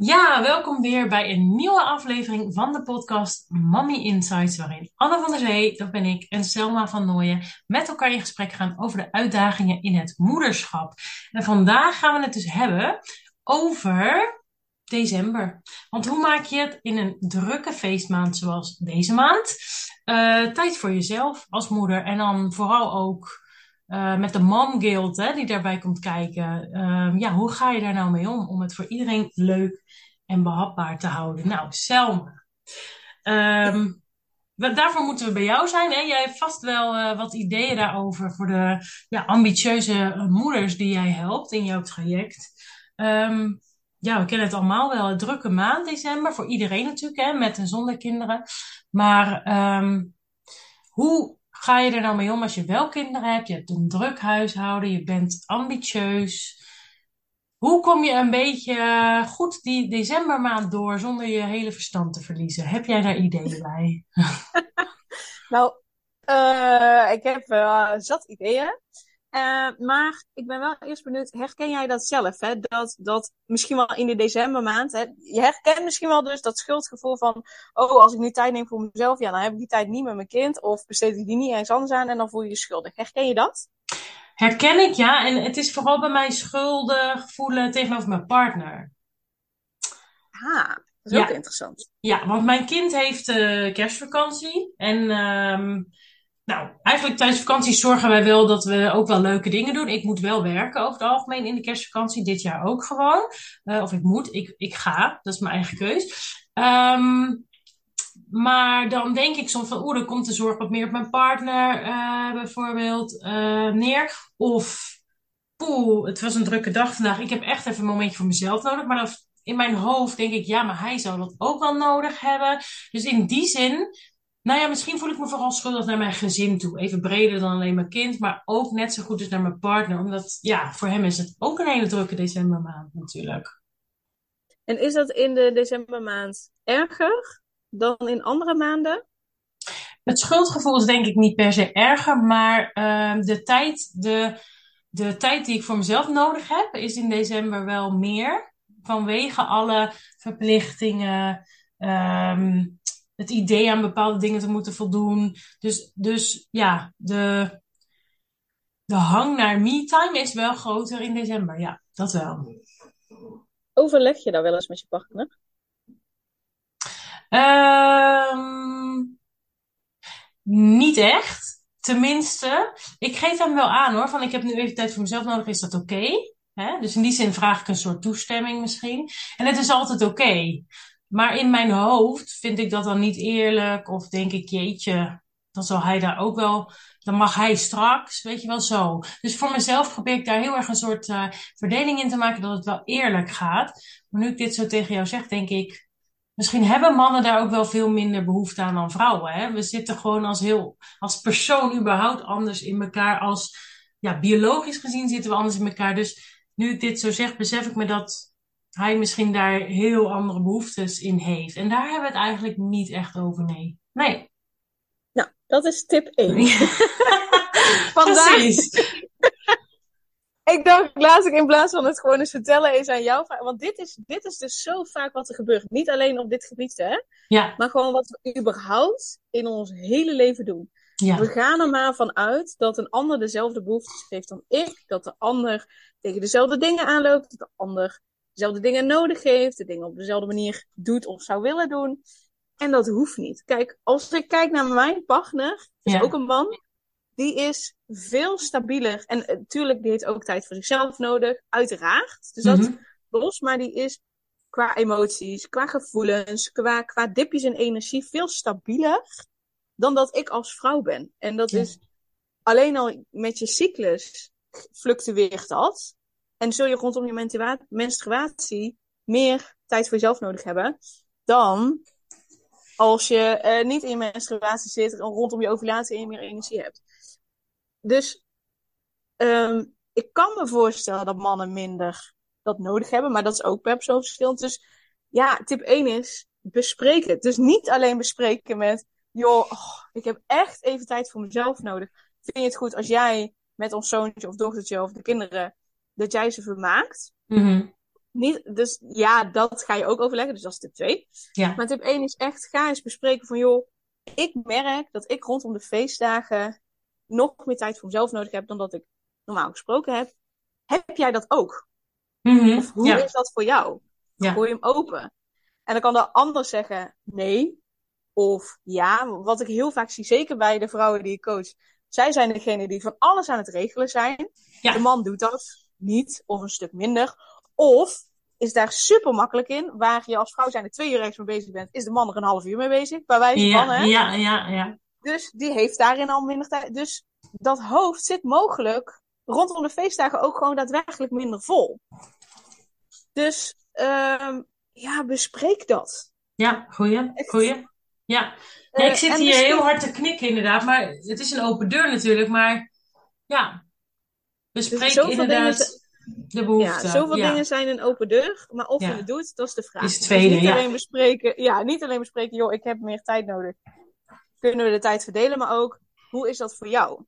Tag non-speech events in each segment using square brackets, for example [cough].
Ja, welkom weer bij een nieuwe aflevering van de podcast Mommy Insights, waarin Anne van der Zee, dat ben ik, en Selma van Nooyen met elkaar in gesprek gaan over de uitdagingen in het moederschap. En vandaag gaan we het dus hebben over december. Want hoe maak je het in een drukke feestmaand zoals deze maand? Uh, tijd voor jezelf als moeder en dan vooral ook uh, met de mom guild hè, die daarbij komt kijken. Uh, ja, hoe ga je daar nou mee om? Om het voor iedereen leuk en behapbaar te houden. Nou, Selma. Um, daarvoor moeten we bij jou zijn. Hè? Jij hebt vast wel uh, wat ideeën daarover voor de ja, ambitieuze moeders die jij helpt in jouw traject. Um, ja, we kennen het allemaal wel. Drukke maand december. Voor iedereen natuurlijk, hè, met en zonder kinderen. Maar hoe ga je er nou mee om als je wel kinderen hebt? Je hebt een druk huishouden, je bent ambitieus. Hoe kom je een beetje goed die decembermaand door zonder je hele verstand te verliezen? Heb jij daar ideeën [laughs] bij? nou, uh, ik heb uh, zat ideeën. Uh, maar ik ben wel eerst benieuwd, herken jij dat zelf? Hè? Dat, dat misschien wel in de decembermaand, hè? je herkent misschien wel dus dat schuldgevoel van, oh, als ik nu tijd neem voor mezelf, ja, dan heb ik die tijd niet met mijn kind, of besteed ik die niet ergens anders aan en dan voel je je schuldig. Herken je dat? Herken ik, ja. En het is vooral bij mij schuldig voelen tegenover mijn partner. Ah, dat is ook interessant. Ja, want mijn kind heeft uh, kerstvakantie en... Um, nou, eigenlijk tijdens vakantie zorgen wij wel dat we ook wel leuke dingen doen. Ik moet wel werken over het algemeen in de kerstvakantie. Dit jaar ook gewoon. Uh, of ik moet, ik, ik ga. Dat is mijn eigen keus. Um, maar dan denk ik soms van, oeh, dan komt de zorg wat meer op mijn partner uh, bijvoorbeeld uh, neer. Of, poeh, het was een drukke dag vandaag. Ik heb echt even een momentje voor mezelf nodig. Maar dan in mijn hoofd denk ik, ja, maar hij zou dat ook wel nodig hebben. Dus in die zin nou ja, misschien voel ik me vooral schuldig naar mijn gezin toe. Even breder dan alleen mijn kind, maar ook net zo goed dus naar mijn partner. Omdat, ja, voor hem is het ook een hele drukke decembermaand natuurlijk. En is dat in de decembermaand erger dan in andere maanden? Het schuldgevoel is denk ik niet per se erger, maar uh, de, tijd, de, de tijd die ik voor mezelf nodig heb, is in december wel meer. Vanwege alle verplichtingen, um, het idee aan bepaalde dingen te moeten voldoen. Dus, dus ja, de, de hang naar me-time is wel groter in december. Ja, dat wel. Overleg je daar wel eens met je partner? Um, niet echt. Tenminste, ik geef hem wel aan hoor. Van ik heb nu even tijd voor mezelf nodig. Is dat oké? Okay? Dus in die zin vraag ik een soort toestemming misschien. En het is altijd oké. Okay. Maar in mijn hoofd vind ik dat dan niet eerlijk. Of denk ik, jeetje, dan zal hij daar ook wel. Dan mag hij straks, weet je wel zo. Dus voor mezelf probeer ik daar heel erg een soort uh, verdeling in te maken dat het wel eerlijk gaat. Maar nu ik dit zo tegen jou zeg, denk ik. Misschien hebben mannen daar ook wel veel minder behoefte aan dan vrouwen. Hè? We zitten gewoon als heel, als persoon überhaupt anders in elkaar. Als, ja, biologisch gezien zitten we anders in elkaar. Dus nu ik dit zo zeg, besef ik me dat hij misschien daar heel andere behoeftes in heeft. En daar hebben we het eigenlijk niet echt over, nee. Nee. Nou, dat is tip 1. [laughs] Vandaag... Precies. [laughs] ik dacht, laat ik in plaats van het gewoon eens vertellen, eens aan jou vragen. Want dit is, dit is dus zo vaak wat er gebeurt. Niet alleen op dit gebied, hè? Ja. Maar gewoon wat we überhaupt in ons hele leven doen. Ja. We gaan er maar van uit dat een ander dezelfde behoeftes heeft dan ik. Dat de ander tegen dezelfde dingen aanloopt. Dat de ander dezelfde dingen nodig heeft, de dingen op dezelfde manier doet of zou willen doen. En dat hoeft niet. Kijk, als ik kijk naar mijn partner, is ja. ook een man, die is veel stabieler. En natuurlijk, uh, die heeft ook tijd voor zichzelf nodig, uiteraard. Dus dat mm-hmm. los, maar die is qua emoties, qua gevoelens, qua, qua dipjes in energie veel stabieler dan dat ik als vrouw ben. En dat ja. is alleen al met je cyclus fluctueert dat. En zul je rondom je menstruatie meer tijd voor jezelf nodig hebben dan als je uh, niet in je menstruatie zit en rondom je ovulatie en je meer energie hebt. Dus um, ik kan me voorstellen dat mannen minder dat nodig hebben, maar dat is ook per persoon verschillend. Dus ja, tip 1 is bespreek het. Dus niet alleen bespreken met, joh, oh, ik heb echt even tijd voor mezelf nodig. Vind je het goed als jij met ons zoontje of dochtertje of de kinderen dat jij ze vermaakt. Mm-hmm. niet, dus ja, dat ga je ook overleggen. Dus dat is tip 2. Ja. Maar tip 1 is echt, ga eens bespreken van, joh, ik merk dat ik rondom de feestdagen nog meer tijd voor mezelf nodig heb dan dat ik normaal gesproken heb. Heb jij dat ook? Mhm, Of hoe ja. is dat voor jou? Ja. Gooi hem open. En dan kan de ander zeggen nee. Of ja, wat ik heel vaak zie, zeker bij de vrouwen die ik coach. Zij zijn degene die van alles aan het regelen zijn. Ja. De man doet dat niet, of een stuk minder. Of is daar super makkelijk in, waar je als vrouw zijn er twee uur ergens mee bezig bent, is de man er een half uur mee bezig, bij wijze van, Ja, hè? ja, ja, ja. Dus die heeft daarin al minder tijd. Dus dat hoofd zit mogelijk rondom de feestdagen ook gewoon daadwerkelijk minder vol. Dus ehm, ja, bespreek dat. Ja, goeie, goeie. Ja, ja Eh, ik zit hier misschien- heel hard te knikken inderdaad, maar het is een open deur natuurlijk, maar ja, bespreek Dus zoveel inderdaad de behoefte. Ja, zoveel ja. dingen zijn een open deur, maar of Ja. je het doet, dat is de vraag. Is het Dus tweede, niet ja. alleen bespreken, ja, niet alleen bespreken, joh, ik heb meer tijd nodig. Kunnen we de tijd verdelen, maar ook, hoe is dat voor jou?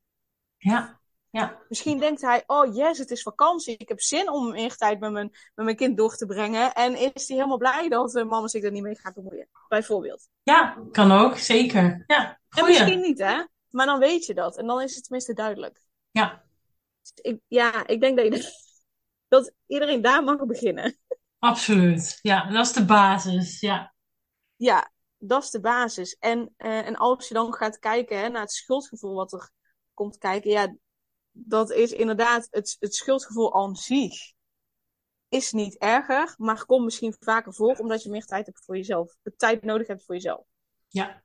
Ja, ja, Misschien denkt hij, oh yes, het is vakantie. Ik heb zin om meer tijd met mijn, met mijn kind door te brengen. En is hij helemaal blij dat uh, mama zich er niet mee gaat bemoeien. Bijvoorbeeld. ja, kan ook, zeker. Ja, misschien niet, hè? Maar dan weet je dat. En dan is het tenminste duidelijk. Ja, Ik, ja, ik denk dat, je, dat iedereen daar mag beginnen. absoluut. Ja, dat is de basis. Ja, Ja, dat is de basis. En, uh, en als je dan gaat kijken hè, naar het schuldgevoel wat er komt kijken. Ja, dat is inderdaad het, het schuldgevoel aan zich. Is niet erger, maar komt misschien vaker voor omdat je meer tijd hebt voor jezelf. De tijd nodig hebt voor jezelf. ja,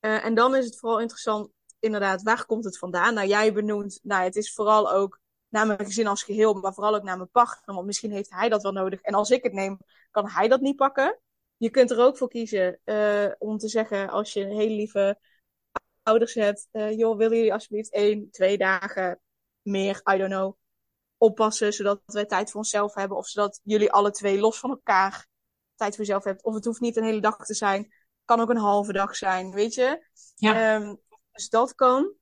Uh, en dan is het vooral interessant, inderdaad, waar komt het vandaan? Nou, jij benoemt, nou, het is vooral ook naar mijn gezin als geheel, maar vooral ook naar mijn partner. Want misschien heeft hij dat wel nodig. En als ik het neem, kan hij dat niet pakken. Je kunt er ook voor kiezen uh, om te zeggen, als je hele lieve ouders hebt, uh, joh, willen jullie alsjeblieft één, twee dagen meer, I don't know, oppassen, zodat wij tijd voor onszelf hebben. Of zodat jullie alle twee los van elkaar tijd voor jezelf hebben. Of het hoeft niet een hele dag te zijn. Kan ook een halve dag zijn, weet je. ja. Um, dus dat kan.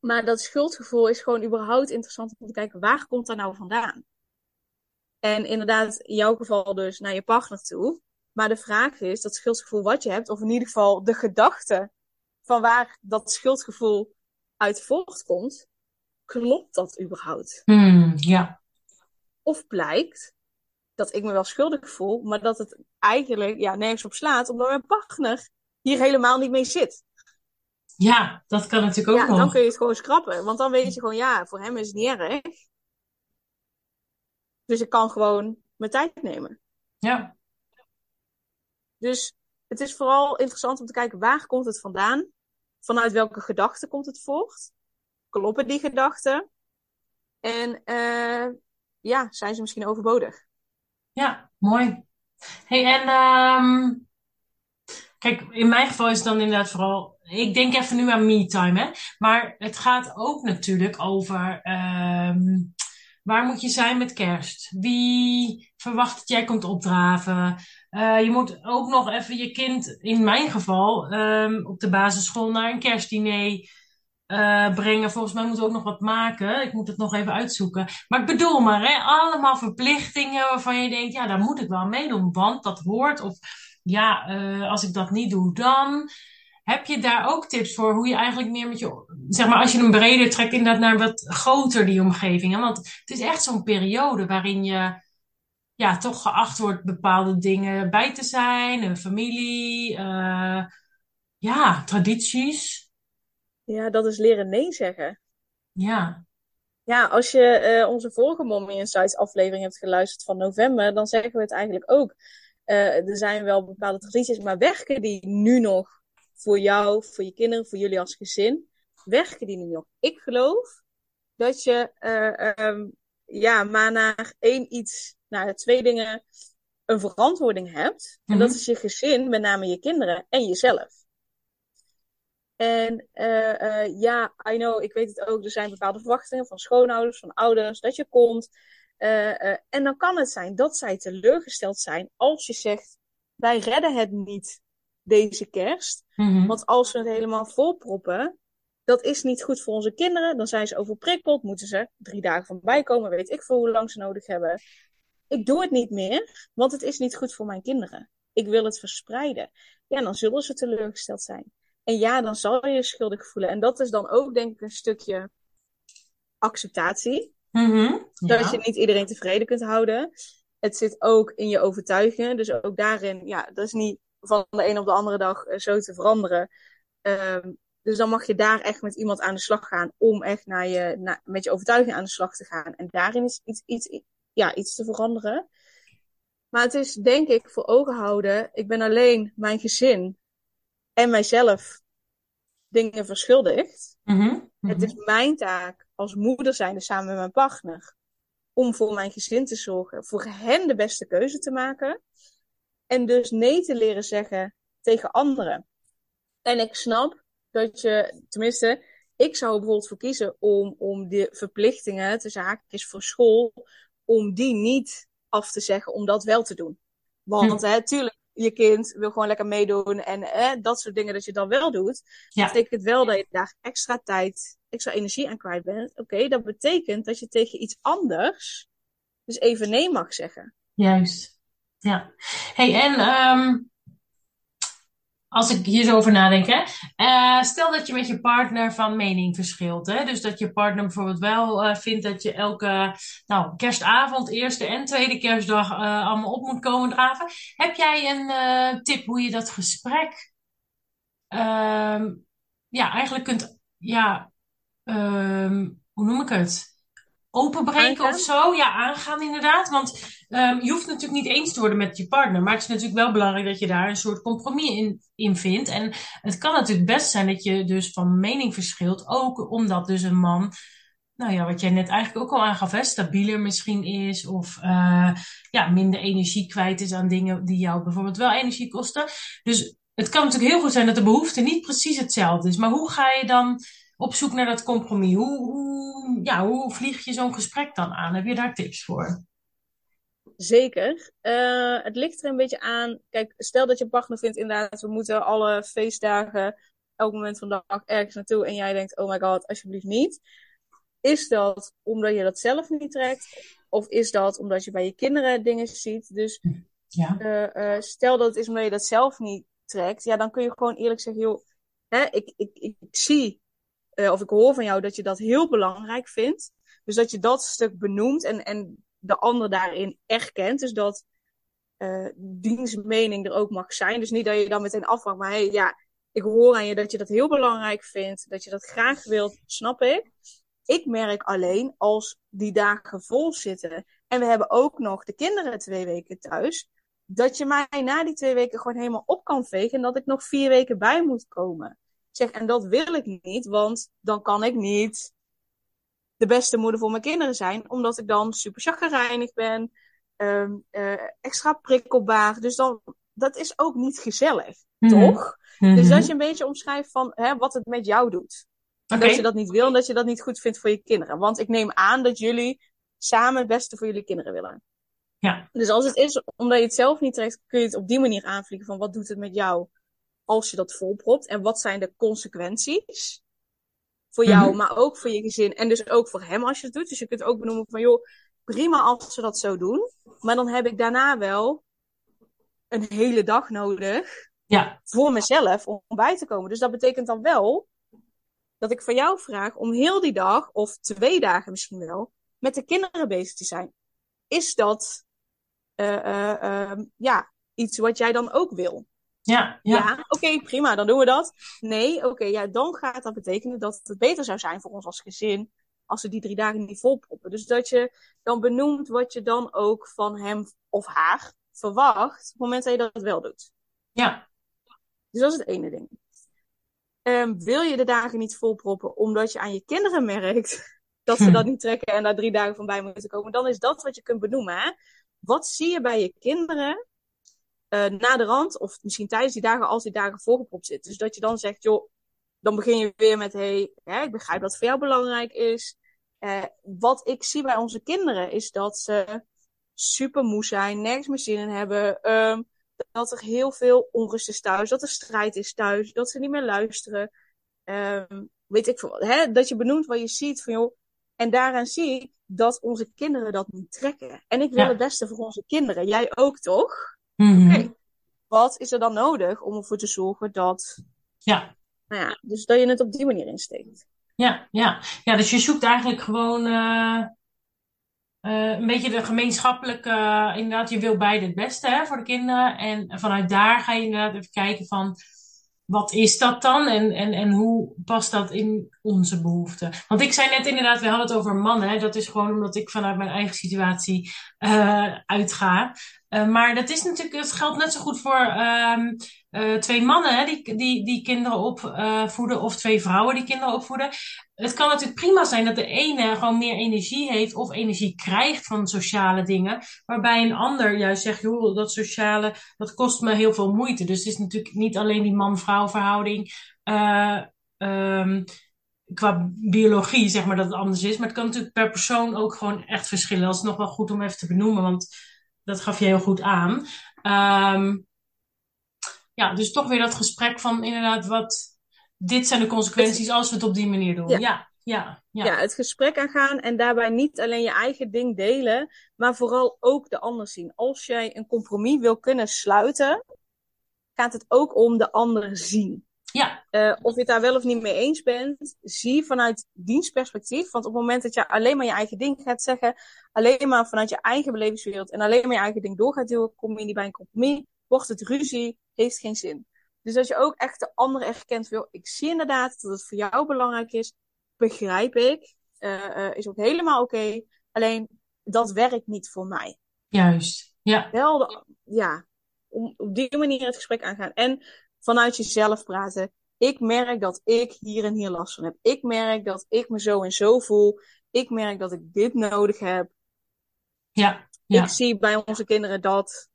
Maar dat schuldgevoel is gewoon überhaupt interessant om te kijken, waar komt dat nou vandaan? En inderdaad, in jouw geval dus naar je partner toe. Maar de vraag is, dat schuldgevoel wat je hebt, of in ieder geval de gedachte van waar dat schuldgevoel uit voortkomt, klopt dat überhaupt? Hmm, ja. Of blijkt dat ik me wel schuldig voel, maar dat het eigenlijk ja, nergens op slaat, omdat mijn partner hier helemaal niet mee zit. Ja, dat kan natuurlijk ook ja, nog. dan kun je het gewoon schrappen. Want dan weet je gewoon, ja, voor hem is het niet erg. Dus ik kan gewoon mijn tijd nemen. Ja. Dus het is vooral interessant om te kijken, waar komt het vandaan? Vanuit welke gedachten komt het voort? Kloppen die gedachten? En uh, ja, zijn ze misschien overbodig? Ja, mooi. Hey, en um, kijk, in mijn geval is het dan inderdaad vooral ik denk even nu aan me-time, hè. Maar het gaat ook natuurlijk over um, waar moet je zijn met kerst? Wie verwacht dat jij komt opdraven? Uh, je moet ook nog even je kind, in mijn geval, um, op de basisschool naar een kerstdiner uh, brengen. Volgens mij moet ook nog wat maken. Ik moet het nog even uitzoeken. Maar ik bedoel maar, hè, allemaal verplichtingen waarvan je denkt, ja, daar moet ik wel meedoen, want dat hoort. Of ja, uh, als ik dat niet doe, dan. Heb je daar ook tips voor hoe je eigenlijk meer met je, zeg maar, als je hem breder trekt, inderdaad naar wat groter die omgeving? Hè? Want het is echt zo'n periode waarin je, ja, toch geacht wordt bepaalde dingen bij te zijn, een familie, uh, ja, tradities. Ja, dat is leren nee zeggen. Ja. Ja, als je uh, onze vorige Mommy Insights aflevering hebt geluisterd van november, dan zeggen we het eigenlijk ook. Uh, er zijn wel bepaalde tradities, maar werken die nu nog voor jou, voor je kinderen, voor jullie als gezin, werken die nu nog? Ik geloof dat je uh, um, ja, maar naar één iets, naar twee dingen een verantwoording hebt. Mm-hmm. En dat is je gezin, met name je kinderen en jezelf. En uh, uh, ja, I know, ik weet het ook, er zijn bepaalde verwachtingen van schoonouders, van ouders, dat je komt. Uh, en dan kan het zijn dat zij teleurgesteld zijn als je zegt, wij redden het niet deze kerst. Mm-hmm. Want als we het helemaal volproppen, dat is niet goed voor onze kinderen. Dan zijn ze overprikkeld, moeten ze drie dagen van bijkomen, weet ik veel hoe lang ze nodig hebben. ik doe het niet meer, want het is niet goed voor mijn kinderen. Ik wil het verspreiden. Ja, dan zullen ze teleurgesteld zijn. En ja, dan zal je je schuldig voelen. En dat is dan ook, denk ik, een stukje acceptatie. Mhm, Dat ja. je niet iedereen tevreden kunt houden. Het zit ook in je overtuigingen. Dus ook daarin, ja, dat is niet van de een op de andere dag eh, zo te veranderen. Ehm, dus dan mag je daar echt met iemand aan de slag gaan om echt naar je, na- met je overtuiging aan de slag te gaan. En daarin is iets, iets, ja, iets te veranderen. Maar het is denk ik voor ogen houden, ik ben alleen mijn gezin en mijzelf dingen verschuldigd. Mhm, mhm. Het is mijn taak als moeder zijnde samen met mijn partner om voor mijn gezin te zorgen, voor hen de beste keuze te maken en dus nee te leren zeggen tegen anderen. En ik snap dat je, tenminste, ik zou er bijvoorbeeld voor kiezen om, om de verplichtingen, tussen haakjes voor school, om die niet af te zeggen, om dat wel te doen. Want hè, tuurlijk, je kind wil gewoon lekker meedoen en hè, dat soort dingen dat je dan wel doet. Ja. Dat betekent wel dat je daar extra tijd, extra energie aan kwijt bent. Oké, dat betekent dat je tegen iets anders dus even nee mag zeggen. Juist. Ja. Hey, en ehm, als ik hier zo over nadenk, hè, eh, stel dat je met je partner van mening verschilt, hè, dus dat je partner bijvoorbeeld wel eh, vindt dat je elke, nou, kerstavond, eerste en tweede kerstdag eh, allemaal op moet komen draven. Heb jij een tip hoe je dat gesprek, ehm, ja, eigenlijk kunt, ja, ehm, hoe noem ik het? Openbreken Aangaan? of zo? Ja, aangaan inderdaad. Want ehm, je hoeft natuurlijk niet eens te worden met je partner. Maar het is natuurlijk wel belangrijk dat je daar een soort compromis in, in vindt. En het kan natuurlijk best zijn dat je dus van mening verschilt. Ook omdat dus een man, nou ja, wat jij net eigenlijk ook al aangaf, hè, stabieler misschien is. Of eh, ja, minder energie kwijt is aan dingen die jou bijvoorbeeld wel energie kosten. Dus het kan natuurlijk heel goed zijn dat de behoefte niet precies hetzelfde is. Maar hoe ga je dan op zoek naar dat compromis? Hoe, hoe, ja, hoe vlieg je zo'n gesprek dan aan? Heb je daar tips voor? Zeker. Eh, het ligt er een beetje aan. Kijk, stel dat je partner vindt inderdaad, we moeten alle feestdagen, elk moment van de dag ergens naartoe. En jij denkt, oh my god, alsjeblieft niet. Is dat omdat je dat zelf niet trekt? Of is dat omdat je bij je kinderen dingen ziet? Dus Ja. eh, eh, stel dat het is omdat je dat zelf niet trekt. Ja, dan kun je gewoon eerlijk zeggen, joh, hè, ik, ik, ik, ik zie eh, of ik hoor van jou dat je dat heel belangrijk vindt. Dus dat je dat stuk benoemt en, en de ander daarin erkent. Dus dat eh diens mening er ook mag zijn. Dus niet dat je dan meteen afvraagt, maar hey, ja, ik hoor aan je dat je dat heel belangrijk vindt, dat je dat graag wilt, snap ik. Ik merk alleen als die dagen vol zitten en we hebben ook nog de kinderen twee weken thuis, dat je mij na die twee weken gewoon helemaal op kan vegen en dat ik nog vier weken bij moet komen. Zeg, en dat wil ik niet, want dan kan ik niet de beste moeder voor mijn kinderen zijn, omdat ik dan super chagrijnig ben, um, uh, extra prikkelbaar. Dus dan, dat is ook niet gezellig, Mhm. toch? Dus Mhm. dat je een beetje omschrijft van hè, wat het met jou doet. Dat je dat niet wil en dat je dat niet goed vindt voor je kinderen. Want ik neem aan dat jullie samen het beste voor jullie kinderen willen. Ja. Dus als het is omdat je het zelf niet trekt, kun je het op die manier aanvliegen van wat doet het met jou als je dat volpropt en wat zijn de consequenties voor jou, Mhm. maar ook voor je gezin en dus ook voor hem als je het doet. Dus je kunt ook benoemen van joh, prima als ze dat zo doen, maar dan heb ik daarna wel een hele dag nodig Ja. voor mezelf om bij te komen. Dus dat betekent dan wel dat ik van jou vraag om heel die dag, of twee dagen misschien wel, met de kinderen bezig te zijn. Is dat uh, uh, uh, ja, iets wat jij dan ook wil? Ja. Ja, Ja. oké, prima, dan doen we dat. Nee, oké, ja, dan gaat dat betekenen dat het beter zou zijn voor ons als gezin als we die drie dagen niet volproppen. Dus dat je dan benoemt wat je dan ook van hem of haar verwacht op het moment dat je dat wel doet. Ja. Dus dat is het ene ding. Um, wil je de dagen niet volproppen omdat je aan je kinderen merkt [laughs] dat ze dat [laughs] niet trekken en daar drie dagen van bij moeten komen, dan is dat wat je kunt benoemen. Hè? Wat zie je bij je kinderen uh, na de rand, of misschien tijdens die dagen, als die dagen volgepropt zitten? Dus dat je dan zegt, joh, dan begin je weer met, hey, hè, ik begrijp dat het voor jou belangrijk is. Uh, wat ik zie bij onze kinderen is dat ze super moe zijn, nergens meer zin in hebben. Um, dat er heel veel onrust is thuis, dat er strijd is thuis, dat ze niet meer luisteren. Um, weet ik veel. Hè? Dat je benoemt wat je ziet van joh, En daaraan zie ik dat onze kinderen dat niet trekken. En ik wil Ja. het beste voor onze kinderen. Jij ook toch? Mhm. Oké. Wat is er dan nodig om ervoor te zorgen dat, Ja. nou ja, dus dat je het op die manier insteekt? Ja, ja. ja, dus je zoekt eigenlijk gewoon eh, eh, een beetje de gemeenschappelijke, inderdaad, je wil beide het beste hè, voor de kinderen. En vanuit daar ga je inderdaad even kijken van, wat is dat dan en, en, en hoe past dat in onze behoeften? Want ik zei net inderdaad, we hadden het over mannen. Hè. Dat is gewoon omdat ik vanuit mijn eigen situatie eh, uitga. Eh, maar dat is natuurlijk, het geldt net zo goed voor ehm, eh, twee mannen hè, die, die, die kinderen opvoeden of twee vrouwen die kinderen opvoeden. Het kan natuurlijk prima zijn dat de ene gewoon meer energie heeft of energie krijgt van sociale dingen. Waarbij een ander juist zegt, joh, dat sociale, dat kost me heel veel moeite. Dus het is natuurlijk niet alleen die man-vrouw verhouding. eh, ehm, qua biologie, zeg maar, dat het anders is. Maar het kan natuurlijk per persoon ook gewoon echt verschillen. Dat is nog wel goed om even te benoemen, want dat gaf je heel goed aan. Ehm, ja, dus toch weer dat gesprek van inderdaad, wat, dit zijn de consequenties als we het op die manier doen. Ja. Ja, ja, ja. Ja, het gesprek aangaan en daarbij niet alleen je eigen ding delen, maar vooral ook de ander zien. Als jij een compromis wil kunnen sluiten, gaat het ook om de ander zien. Ja, Eh, of je het daar wel of niet mee eens bent, zie vanuit dienstperspectief. Want op het moment dat je alleen maar je eigen ding gaat zeggen, alleen maar vanuit je eigen belevingswereld en alleen maar je eigen ding door gaat duwen, kom je niet bij een compromis, wordt het ruzie, heeft geen zin. Dus dat je ook echt de ander erkent, wil, ik zie inderdaad dat het voor jou belangrijk is, begrijp ik, eh, eh, is ook helemaal oké. Alleen, dat werkt niet voor mij. juist. Ja, Wel, de, ja, om op die manier het gesprek aangaan. En vanuit jezelf praten. Ik merk dat ik hier en hier last van heb. Ik merk dat ik me zo en zo voel. Ik merk dat ik dit nodig heb. ja, ja. Ik zie bij onze kinderen dat.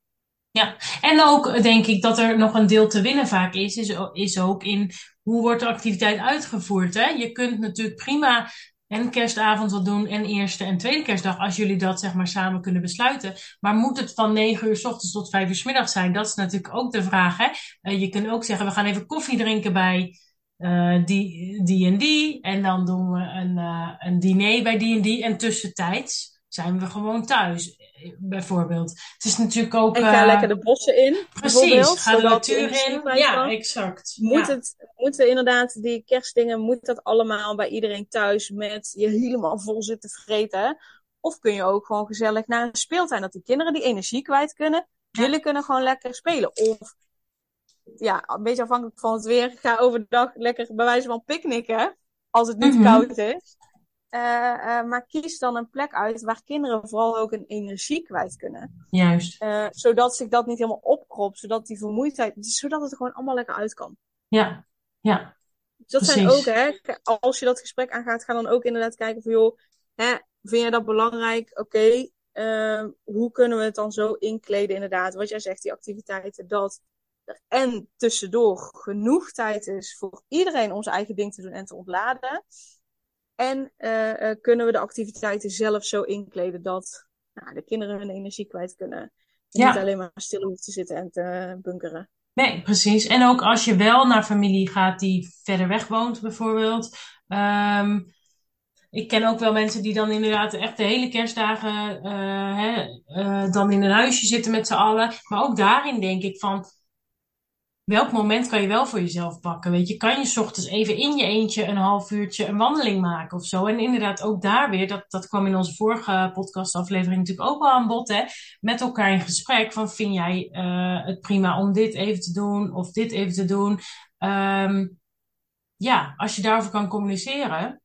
Ja, en ook denk ik dat er nog een deel te winnen vaak is, is, is ook in hoe wordt de activiteit uitgevoerd. Hè? Je kunt natuurlijk prima en kerstavond wat doen en eerste en tweede kerstdag, als jullie dat zeg maar samen kunnen besluiten. Maar moet het van 9 uur s ochtends tot 5 uur s middags zijn? Dat is natuurlijk ook de vraag. Hè? Eh, je kunt ook zeggen, we gaan even koffie drinken bij eh, die, die en die. En dan doen we een, eh, een diner bij die en die. En tussentijds zijn we gewoon thuis, bijvoorbeeld. Het is natuurlijk ook... En ga eh, lekker de bossen in. Precies, ga de natuur in. Ja, exact. Moet Ja. het, moeten inderdaad die kerstdingen, moet dat allemaal bij iedereen thuis met je helemaal vol zitten vreten? Of kun je ook gewoon gezellig naar een speeltuin, dat die kinderen die energie kwijt kunnen. Ja. Jullie kunnen gewoon lekker spelen. Of, ja, een beetje afhankelijk van het weer, ga overdag lekker bij wijze van picknicken. Als het niet Mhm. koud is. Eh, eh, maar kies dan een plek uit waar kinderen vooral ook een energie kwijt kunnen. Juist. Eh, zodat zich dat niet helemaal opkropt, zodat die vermoeidheid, zodat het er gewoon allemaal lekker uit kan. Ja, ja, Dus dat zijn ook, hè, als je dat gesprek aangaat, ga dan ook inderdaad kijken van, joh, hè, vind je dat belangrijk? Oké, ehm, hoe kunnen we het dan zo inkleden, inderdaad, wat jij zegt, die activiteiten, dat er en tussendoor genoeg tijd is voor iedereen om zijn eigen ding te doen en te ontladen. En eh, eh, kunnen we de activiteiten zelf zo inkleden dat nou, de kinderen hun energie kwijt kunnen. En Ja. niet alleen maar stil hoeven te zitten en te bunkeren. Nee, precies. En ook als je wel naar familie gaat die verder weg woont, bijvoorbeeld. Ehm, ik ken ook wel mensen die dan inderdaad echt de hele kerstdagen eh, hè, eh, dan in een huisje zitten met z'n allen. Maar ook daarin denk ik van, welk moment kan je wel voor jezelf pakken? Weet je, kan je 's ochtends even in je eentje een half uurtje een wandeling maken of zo? En inderdaad ook daar weer, dat, dat kwam in onze vorige podcastaflevering natuurlijk ook wel aan bod, hè? Met elkaar in gesprek van, vind jij eh, het prima om dit even te doen of dit even te doen? Ehm, ja, als je daarover kan communiceren,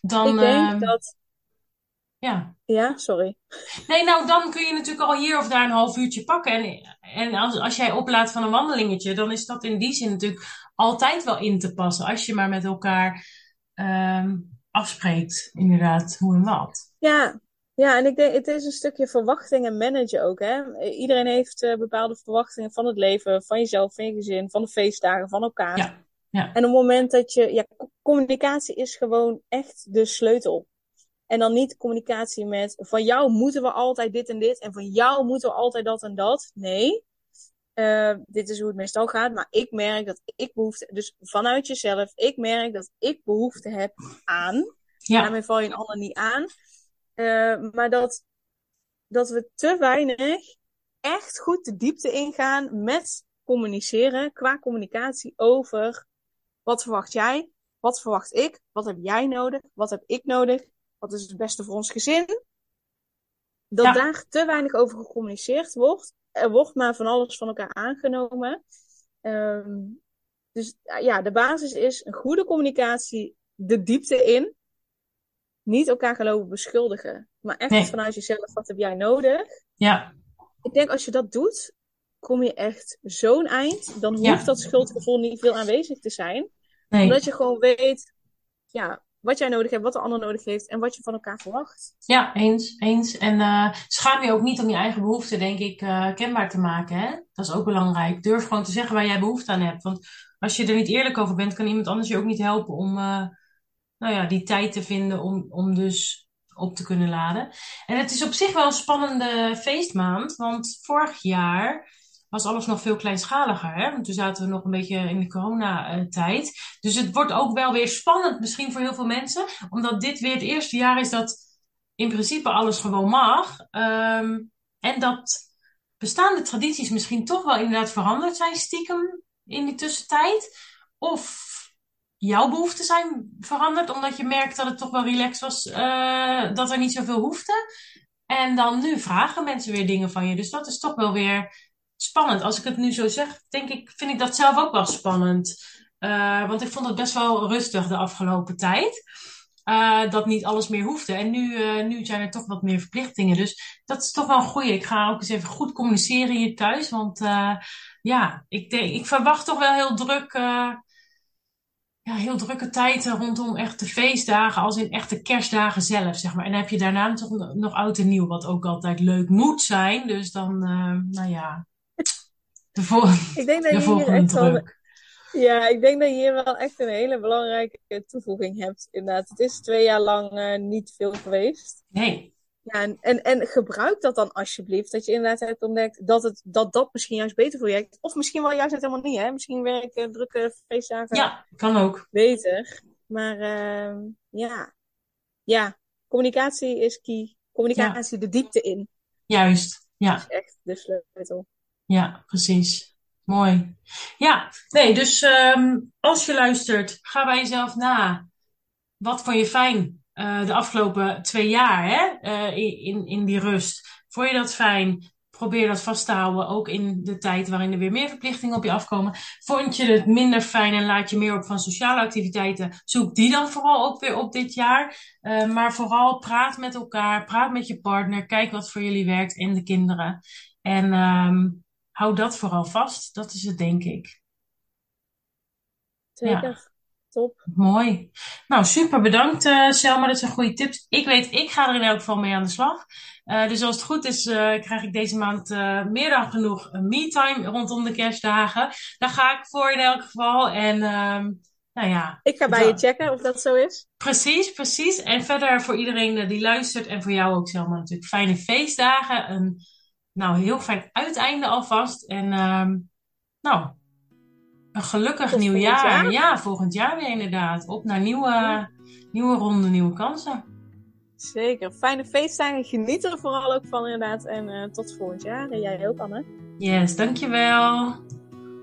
dan, ik denk ehm, dat, ja. ja, sorry. Nee, nou, dan kun je natuurlijk al hier of daar een half uurtje pakken. En, en als, als jij oplaat van een wandelingetje, dan is dat in die zin natuurlijk altijd wel in te passen. Als je maar met elkaar ehm, afspreekt, inderdaad, hoe en wat. Ja, ja, en ik denk, het is een stukje verwachtingen managen ook, hè. Iedereen heeft eh, bepaalde verwachtingen van het leven, van jezelf, van je gezin, van de feestdagen, van elkaar. Ja, ja. En op het moment dat je, ja, co- communicatie is gewoon echt de sleutel. En dan niet communicatie met, van jou moeten we altijd dit en dit, en van jou moeten we altijd dat en dat. Nee. Eh, dit is hoe het meestal gaat, maar ik merk dat ik behoefte, dus vanuit jezelf, ik merk dat ik behoefte heb aan. Ja. Daarmee val je een ander niet aan. Uh, maar dat, dat we te weinig echt goed de diepte ingaan met communiceren, qua communicatie over wat verwacht jij, wat verwacht ik, wat heb jij nodig, wat heb ik nodig, wat is het beste voor ons gezin. Dat Ja. daar te weinig over gecommuniceerd wordt. Er wordt maar van alles van elkaar aangenomen. Ehm, dus ja, de basis is een goede communicatie, de diepte in. Niet elkaar geloven beschuldigen, maar echt Nee. vanuit jezelf, wat heb jij nodig? Ja, Ik denk als je dat doet, kom je echt zo'n eind. Dan hoeft Ja. dat schuldgevoel niet veel aanwezig te zijn. nee. Omdat je gewoon weet ja, wat jij nodig hebt, wat de ander nodig heeft en wat je van elkaar verwacht. Ja, eens, eens. En eh, schaam je ook niet om je eigen behoeften, denk ik, eh, kenbaar te maken. Hè? Dat is ook belangrijk. Durf gewoon te zeggen waar jij behoefte aan hebt. Want als je er niet eerlijk over bent, kan iemand anders je ook niet helpen om eh, nou ja, die tijd te vinden om, om dus op te kunnen laden. En het is op zich wel een spannende feestmaand, want vorig jaar was alles nog veel kleinschaliger. Hè? Want toen zaten we nog een beetje in de coronatijd. Dus het wordt ook wel weer spannend, misschien voor heel veel mensen, omdat dit weer het eerste jaar is dat in principe alles gewoon mag. Ehm, en dat bestaande tradities misschien toch wel inderdaad veranderd zijn, stiekem in die tussentijd. Of jouw behoeften zijn veranderd, omdat je merkt dat het toch wel relaxed was, eh, dat er niet zoveel hoefde. En dan nu vragen mensen weer dingen van je. Dus dat is toch wel weer spannend. Als ik het nu zo zeg, denk ik, vind ik dat zelf ook wel spannend. Eh, want ik vond het best wel rustig de afgelopen tijd. Eh, dat niet alles meer hoefde. En nu, eh, nu zijn er toch wat meer verplichtingen. Dus dat is toch wel een goeie. Ik ga ook eens even goed communiceren hier thuis. Want ja, ik, denk, ik verwacht toch wel heel druk. ja, heel drukke tijden rondom echte feestdagen, als in echte kerstdagen zelf, zeg maar. En dan heb je daarna toch nog, oud en nieuw, wat ook altijd leuk moet zijn. Dus dan, nou ja, de, Ik denk dat de je hier echt wel, ja, ik denk dat je hier wel echt een hele belangrijke toevoeging hebt. Inderdaad, het is twee jaar lang eh, niet veel geweest. Nee, Ja, en, en, en gebruik dat dan alsjeblieft. Dat je inderdaad hebt ontdekt dat het, dat, dat misschien juist beter voor je werkt. Of misschien wel juist helemaal niet, hè. Misschien werken drukke feestdagen ja, kan ook. beter. Maar ehm, ja. ja, communicatie is key. Communicatie de diepte in Juist, ja. is echt de sleutel. Ja, precies. Mooi. Ja, nee, dus ehm, als je luistert, ga bij jezelf na. Wat vond je fijn eh, de afgelopen twee jaar hè? eh, in, in, die rust? Vond je dat fijn? Probeer dat vast te houden, ook in de tijd waarin er weer meer verplichtingen op je afkomen. Vond je het minder fijn en laat je meer op van sociale activiteiten? Zoek die dan vooral ook weer op dit jaar. Eh, maar vooral praat met elkaar, praat met je partner, kijk wat voor jullie werkt en de kinderen. En ehm, hou dat vooral vast. Dat is het, denk ik. Zeker. Top. Mooi. Nou, super bedankt, eh Selma. Dat zijn goede tips. Ik weet, ik ga er in elk geval mee aan de slag. Eh, dus als het goed is, eh, krijg ik deze maand meer dan genoeg me-time rondom de kerstdagen. Daar ga ik voor in elk geval. En ehm, nou ja, Ik ga bij je checken of dat zo is. precies, precies. En verder voor iedereen die luistert en voor jou ook, Selma, natuurlijk fijne feestdagen. Een nou, heel fijn uiteinde alvast. En ehm, nou, een gelukkig Tot nieuw jaar. jaar. Ja, volgend jaar weer inderdaad. Op naar nieuwe, nieuwe ronde, nieuwe kansen. Zeker. Fijne feestdagen. Geniet er vooral ook van inderdaad. En eh, tot volgend jaar. En jij ook, Anne. Yes, dankjewel.